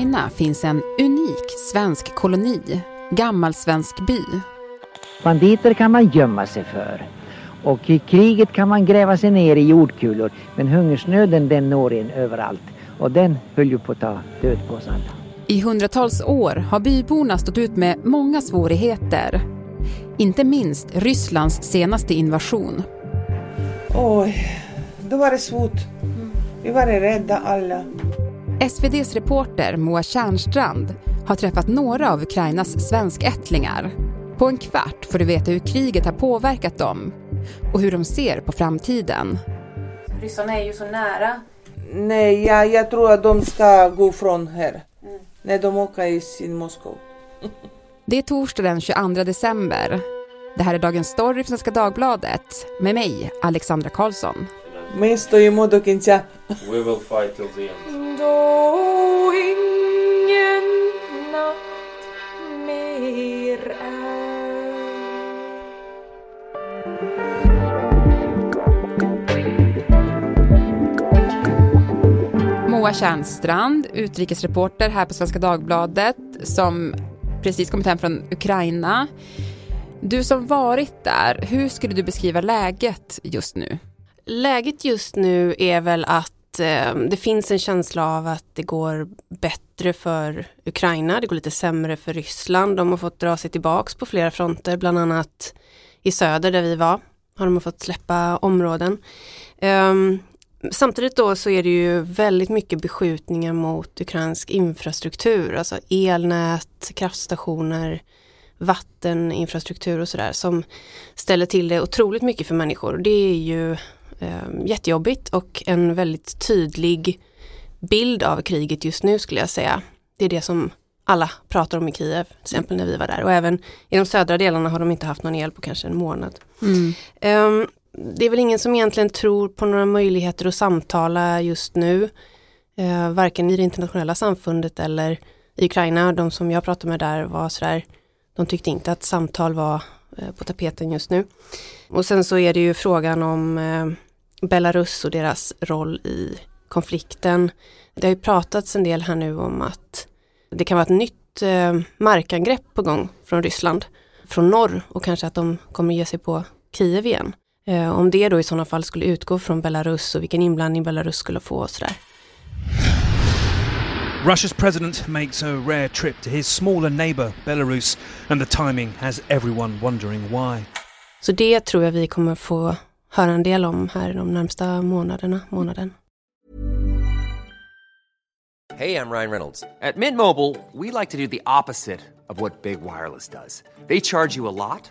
Ukraina finns en unik svensk koloni, Gammalsvensk by. Banditer kan man gömma sig för. Och i kriget kan man gräva sig ner i jordkulor. Men hungersnöden den når en överallt. Och den höll ju på att ta död på oss alla. I hundratals år har byborna stått ut med många svårigheter. Inte minst Rysslands senaste invasion. Oj, då var det svårt. Vi var rädda alla. SVDs reporter Moa Tjärnstrand har träffat några av Ukrainas svenskättlingar. På en kvart får du veta hur kriget har påverkat dem och hur de ser på framtiden. Ryssarna är ju så nära. Nej, jag, jag tror att de ska gå från här. När de åker i sin Moskva. Det är torsdag den 22 december. Det här är Dagens Story från Svenska Dagbladet med mig, Alexandra Karlsson. My stojimo do końca. We will fight till the end. Moa Tjärnstrand, utrikesreporter här på Svenska Dagbladet som precis kommit hem från Ukraina. Du som varit där, hur skulle du beskriva läget just nu? Läget just nu är väl att eh, det finns en känsla av att det går bättre för Ukraina, det går lite sämre för Ryssland. De har fått dra sig tillbaks på flera fronter, bland annat i söder där vi var har de fått släppa områden. Ehm, Samtidigt då så är det ju väldigt mycket beskjutningar mot ukrainsk infrastruktur, alltså elnät, kraftstationer, vatteninfrastruktur och sådär som ställer till det otroligt mycket för människor. Det är ju eh, jättejobbigt och en väldigt tydlig bild av kriget just nu skulle jag säga. Det är det som alla pratar om i Kiev, till exempel när vi var där och även i de södra delarna har de inte haft någon el på kanske en månad. Um, det är väl ingen som egentligen tror på några möjligheter att samtala just nu. Eh, varken i det internationella samfundet eller i Ukraina. De som jag pratade med där var sådär, de tyckte inte att samtal var eh, på tapeten just nu. Och sen så är det ju frågan om eh, Belarus och deras roll i konflikten. Det har ju pratats en del här nu om att det kan vara ett nytt eh, markangrepp på gång från Ryssland från norr och kanske att de kommer ge sig på Kiev igen. Eh, om det då i sådana fall skulle utgå från Belarus och vilken inblandning Belarus skulle få och sådär. Russia's president makes a rare trip to his smaller neighbour, Belarus, and the timing has everyone wondering why. Så det tror jag vi kommer få höra en del om här de närmsta månaderna, månaden. Hey, I'm Ryan Reynolds. At Mint Mobile, we like to do the opposite of what Big Wireless does. They charge you a lot,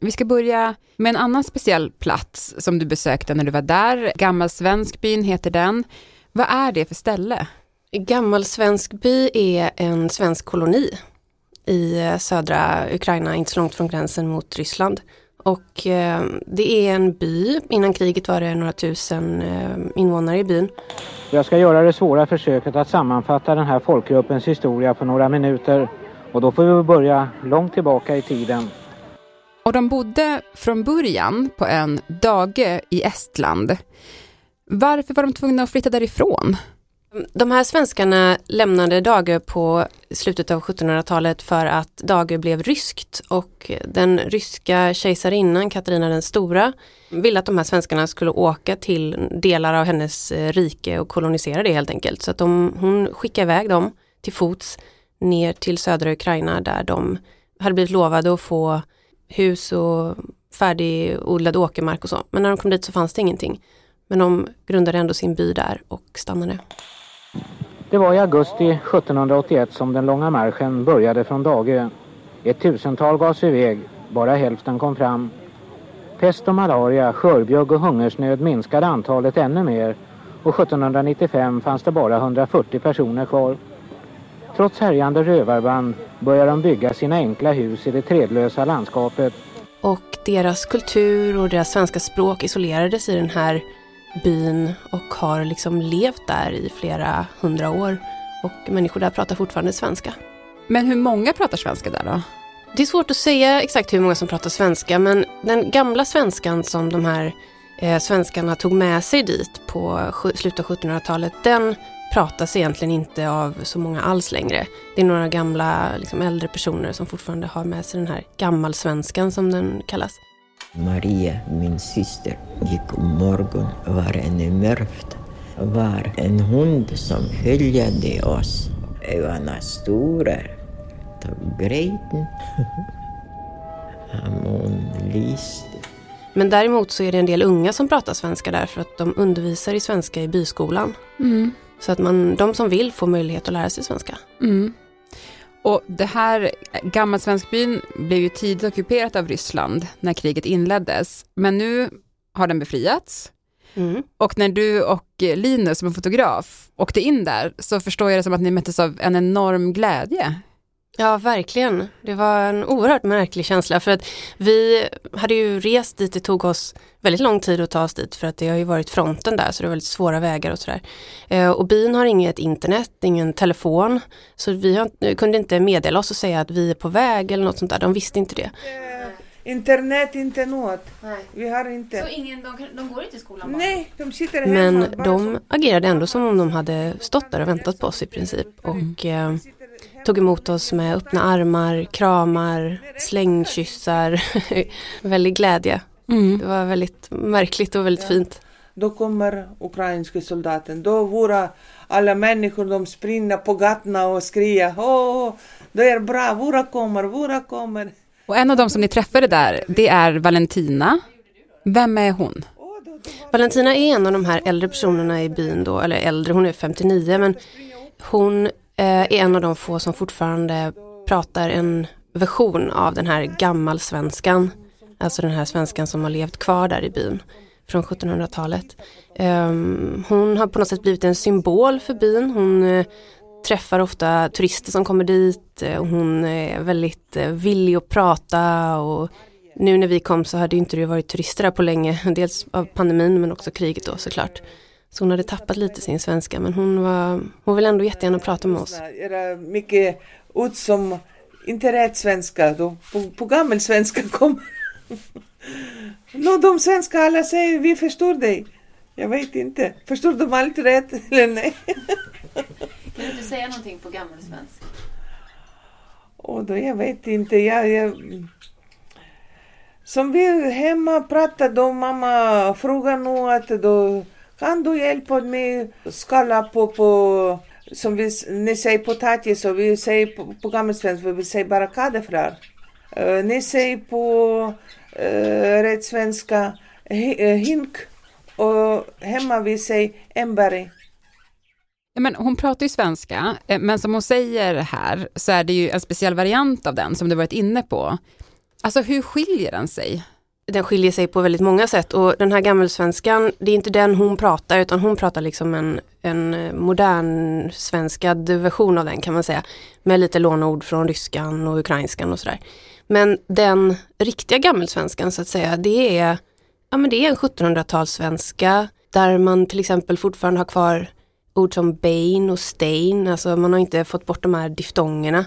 Vi ska börja med en annan speciell plats som du besökte när du var där. Gammalsvenskbyn heter den. Vad är det för ställe? Gammal svensk by är en svensk koloni i eh, södra Ukraina, inte så långt från gränsen mot Ryssland. Och eh, det är en by, innan kriget var det några tusen eh, invånare i byn. Jag ska göra det svåra försöket att sammanfatta den här folkgruppens historia på några minuter. Och då får vi börja långt tillbaka i tiden. Och de bodde från början på ön Dagö i Estland. Varför var de tvungna att flytta därifrån? De här svenskarna lämnade Dagö på slutet av 1700-talet för att Dagö blev ryskt och den ryska kejsarinnan Katarina den stora ville att de här svenskarna skulle åka till delar av hennes eh, rike och kolonisera det helt enkelt. Så att de, hon skickade iväg dem till fots ner till södra Ukraina där de hade blivit lovade att få hus och färdigodlad åkermark och så. Men när de kom dit så fanns det ingenting. Men de grundade ändå sin by där och stannade. Det var i augusti 1781 som den långa marschen började från Dagö. Ett tusental gav sig iväg, bara hälften kom fram. Pest och malaria, skörbjugg och hungersnöd minskade antalet ännu mer och 1795 fanns det bara 140 personer kvar. Trots härjande rövarband började de bygga sina enkla hus i det trädlösa landskapet. Och deras kultur och deras svenska språk isolerades i den här byn och har liksom levt där i flera hundra år. Och människor där pratar fortfarande svenska. Men hur många pratar svenska där då? Det är svårt att säga exakt hur många som pratar svenska men den gamla svenskan som de här eh, svenskarna tog med sig dit på slutet av 1700-talet den pratas egentligen inte av så många alls längre. Det är några gamla liksom, äldre personer som fortfarande har med sig den här gammalsvenskan som den kallas. Maria, min syster, gick om morgon var ännu mörkt. var en hund som följde oss. Ögonen stora, grejten. Hon lyste. Men däremot så är det en del unga som pratar svenska där för att de undervisar i svenska i byskolan. Mm. Så att man, de som vill får möjlighet att lära sig svenska. Mm. Och det här Gammalsvenskbyn blev ju tidigt ockuperat av Ryssland när kriget inleddes. Men nu har den befriats. Mm. Och när du och Linus som är fotograf åkte in där så förstår jag det som att ni möttes av en enorm glädje. Ja, verkligen. Det var en oerhört märklig känsla för att vi hade ju rest dit, det tog oss väldigt lång tid att ta oss dit för att det har ju varit fronten där så det var väldigt svåra vägar och sådär. Eh, och byn har inget internet, ingen telefon så vi har, kunde inte meddela oss och säga att vi är på väg eller något sånt där, de visste inte det. Eh, internet, inte något. Nej. Vi har inte. Så ingen, de, de går inte i skolan bara? Nej, de sitter hemma. Men de agerade ändå som om de hade stått där och väntat på oss i princip. Och eh, tog emot oss med öppna armar, kramar, slängkyssar, väldig glädje. Mm. Det var väldigt märkligt och väldigt ja. fint. Då kommer ukrainska soldaten. Då våra alla människor de springer på gatorna och skriker åh, det är bra, våra kommer, våra kommer. Och en av dem som ni träffade där, det är Valentina. Vem är hon? Valentina är en av de här äldre personerna i byn då, eller äldre, hon är 59 men hon Eh, är en av de få som fortfarande pratar en version av den här gammalsvenskan. Alltså den här svenskan som har levt kvar där i byn från 1700-talet. Ehm, hon har på något sätt blivit en symbol för byn. Hon eh, träffar ofta turister som kommer dit. Eh, hon är väldigt villig att prata och nu när vi kom så hade inte det varit turister där på länge. Dels av pandemin men också kriget då såklart. Så hon hade tappat lite sin svenska men hon, var, hon vill ändå jättegärna prata med oss. Era mycket ord som inte rätt svenska, då på, på gammelsvenska kommer. no, de svenska alla säger vi förstår dig. Jag vet inte. Förstår de allt rätt eller nej? kan du inte säga någonting på gammelsvenska? Och då, jag vet inte. Jag, jag... Som vi hemma pratade om, mamma frågar nu att då kan du hjälpa mig skala på, på som vi, ni säger potatis och vi säger på, på gammelsvenska, vi säger bara kadefrar. Uh, ni säger på uh, rätt svenska uh, hink uh, och hemma vi säger embari. Men hon pratar ju svenska, eh, men som hon säger här så är det ju en speciell variant av den som du varit inne på. Alltså hur skiljer den sig? Den skiljer sig på väldigt många sätt och den här gammelsvenskan, det är inte den hon pratar utan hon pratar liksom en, en eh, modern svenskad version av den kan man säga. Med lite lånord från ryskan och ukrainskan och sådär. Men den riktiga gammelsvenskan så att säga, det är, ja, men det är en 1700-talssvenska där man till exempel fortfarande har kvar ord som Bain och Stein, alltså man har inte fått bort de här diftongerna.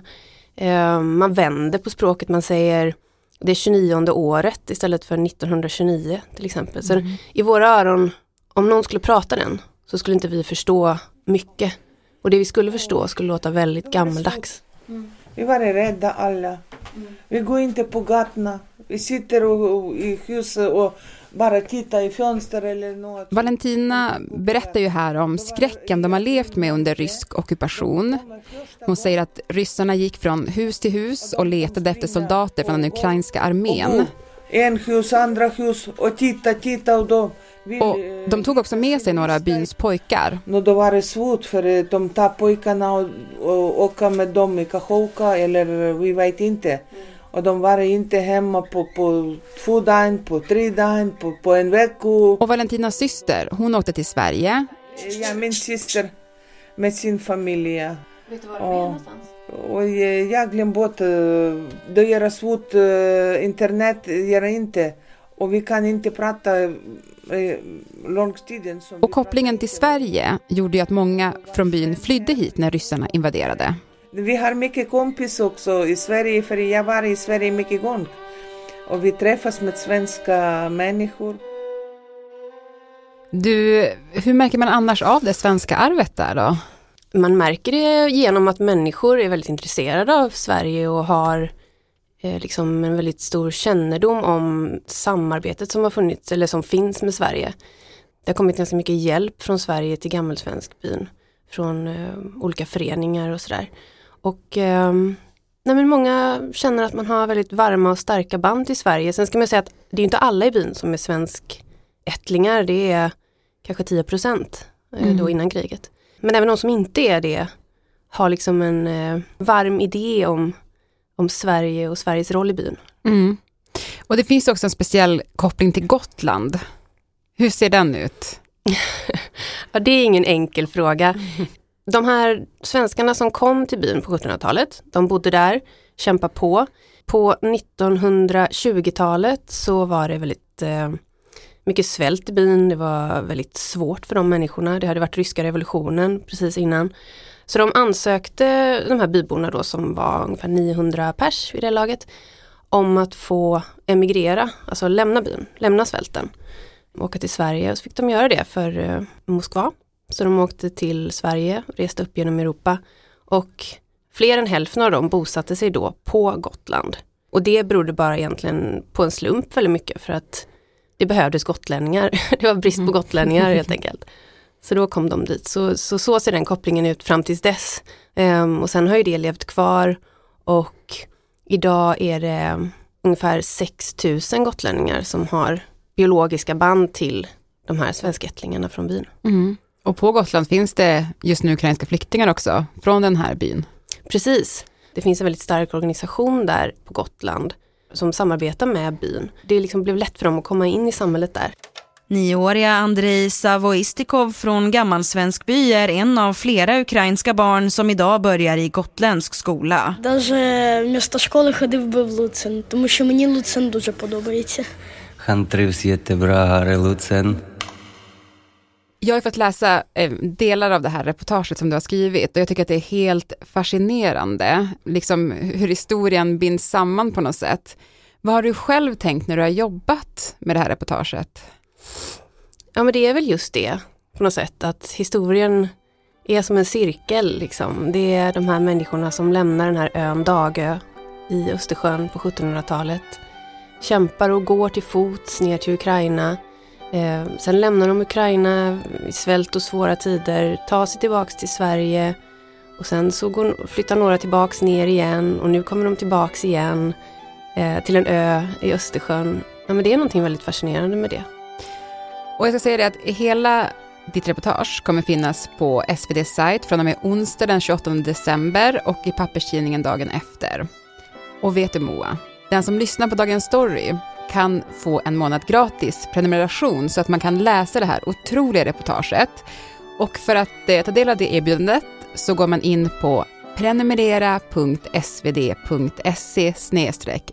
Eh, man vänder på språket, man säger det 29 året istället för 1929 till exempel. Så mm. i våra öron, om någon skulle prata den så skulle inte vi förstå mycket. Och det vi skulle förstå skulle låta väldigt gammaldags. Vi var rädda alla. Vi går inte på gatorna. Vi sitter och, och, i huset och bara tittar i fönster eller något. Valentina berättar ju här om skräcken de har levt med under rysk ockupation. Hon säger att ryssarna gick från hus till hus och letade efter soldater från den ukrainska armén. En hus, andra hus och titta, titta och då... vill, Och de tog också med sig några byns pojkar. Då var det svårt för eh, de tar pojkarna och, åka med dem i Kachovka eller eh, vi vet inte. Och de var inte hemma på, på två dagar, på tre dagar, på, på en vecka. Och Valentinas syster, hon åkte till Sverige. Ja, min syster med sin familj. Vet du var de är någonstans? Och eh, jag glömde bort, eh, det är svårt, eh, internet gör inte. Och vi kan inte prata långtiden. Och kopplingen till Sverige gjorde ju att många från byn flydde hit när ryssarna invaderade. Vi har mycket kompis också i Sverige, för jag var i Sverige mycket gånger. Och vi träffas med svenska människor. Du, hur märker man annars av det svenska arvet där då? Man märker det genom att människor är väldigt intresserade av Sverige och har eh, liksom en väldigt stor kännedom om samarbetet som har funnits eller som finns med Sverige. Det har kommit ganska mycket hjälp från Sverige till Gammelsvenskbyn från eh, olika föreningar och sådär. Och eh, nej men många känner att man har väldigt varma och starka band till Sverige. Sen ska man säga att det är inte alla i byn som är svenskättlingar, det är kanske 10 procent eh, Mm. då innan kriget. Men även de som inte är det har liksom en eh, varm idé om, om Sverige och Sveriges roll i byn. Mm. Och det finns också en speciell koppling till Gotland. Hur ser den ut? Ja, det är ingen enkel fråga. De här svenskarna som kom till byn på 1700-talet, de bodde där, kämpade på. På 1920-talet så var det väldigt eh, mycket svält i byn, det var väldigt svårt för de människorna. Det hade varit ryska revolutionen precis innan. Så de ansökte, de här byborna då som var ungefär 900 pers vid det laget, om att få emigrera, alltså lämna byn, lämna svälten. Åka till Sverige och så fick de göra det för eh, Moskva. Så de åkte till Sverige, reste upp genom Europa och fler än hälften av dem bosatte sig då på Gotland. Och det berodde bara egentligen på en slump väldigt mycket för att det behövdes gotlänningar. Det var brist på gotlänningar helt enkelt. Så då kom de dit. Så så, så ser den kopplingen ut fram tills dess. Ehm, och sen har ju det levt kvar och idag är det ungefär 6000 gotlänningar som har biologiska band till de här svenskättlingarna från byn. Mm. Och på Gotland finns det just nu ukrainska flyktingar också från den här byn. Precis. Det finns en väldigt stark organisation där på Gotland som samarbetar med byn. Det liksom blev lätt för dem att komma in i samhället där. Nioåriga Andrei Savoistikov från Gammalsvenskby är en av flera ukrainska barn som idag börjar i gotländsk skola. Даже вместо школи ходив би в Луцин, тому що мені Луцин дуже подобається. Han trivs jättebra här i Lutsen. Jag har fått läsa eh, delar av det här reportaget som du har skrivit och jag tycker att det är helt fascinerande, liksom hur historien binds samman på något sätt. Vad har du själv tänkt när du har jobbat med det här reportaget? Ja men det är väl just det på något sätt att historien är som en cirkel liksom. Det är de här människorna som lämnar den här ön Dagö i Östersjön på 1700-talet. Kämpar och går till fots ner till Ukraina. Eh, sen lämnar de Ukraina i svält och svåra tider, tar sig tillbaks till Sverige och sen så går, flyttar några tillbaks ner igen och nu kommer de tillbaks igen eh, till en ö i Östersjön. Ja men det är någonting väldigt fascinerande med det. Och jag ska säga det att hela ditt reportage kommer finnas på SVDs sajt från och med onsdag den 28 december och i papperstidningen dagen efter. Och vet du Moa, den som lyssnar på Dagens Story kan få en månad gratis prenumeration så att man kan läsa det här otroliga reportaget. Och för att eh, ta del av det erbjudandet så går man in på prenumerera.svd.se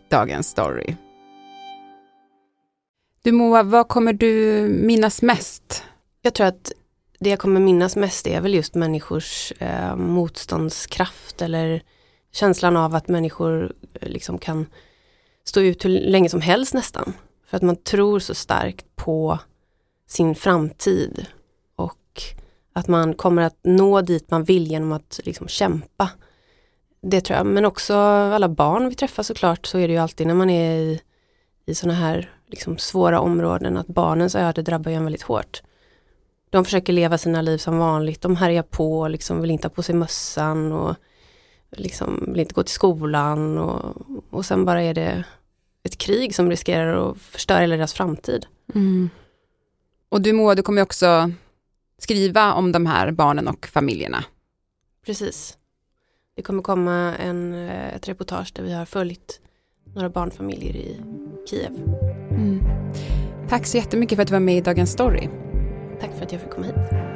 dagens story. Du Moa, vad kommer du minnas mest? Jag tror att det jag kommer minnas mest är väl just människors eh, motståndskraft eller känslan av att människor eh, liksom kan stå ut hur länge som helst nästan. För att man tror så starkt på sin framtid och Att man kommer att nå dit man vill genom att liksom kämpa. Det tror jag, men också alla barn vi träffar såklart, så är det ju alltid när man är i, i sådana här liksom svåra områden, att barnens öde drabbar ju en väldigt hårt. De försöker leva sina liv som vanligt, de härjar på, liksom vill inte ha på sig mössan och liksom vill inte gå till skolan och, och sen bara är det ett krig som riskerar att förstöra hela deras framtid. Mm. Och du Moa, du kommer också skriva om de här barnen och familjerna. Precis. Det kommer komma en, ett reportage där vi har följt några barnfamiljer i Kiev. Mm. Tack så jättemycket för att du var med i Dagens Story. Tack för att jag fick komma hit.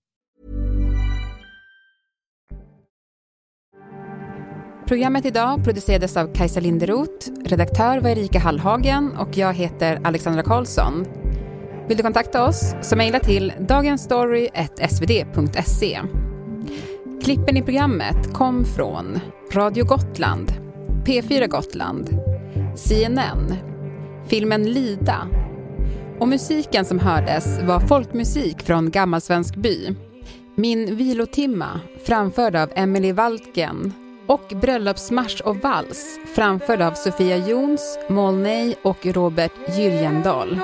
Programmet idag producerades av Kajsa Linderoth, redaktör var Erika Hallhagen och jag heter Alexandra Karlsson. Vill du kontakta oss så mejla till dagensstory.svd.se. Klippen i programmet kom från Radio Gotland, P4 Gotland, CNN, filmen Lida och musiken som hördes var folkmusik från Gammalsvensk by. Min vilotimma framförd av Emily Waltgen och Bröllopsmarsch och vals framförd av Sofia Jons, Molnay och Robert Gyljendal.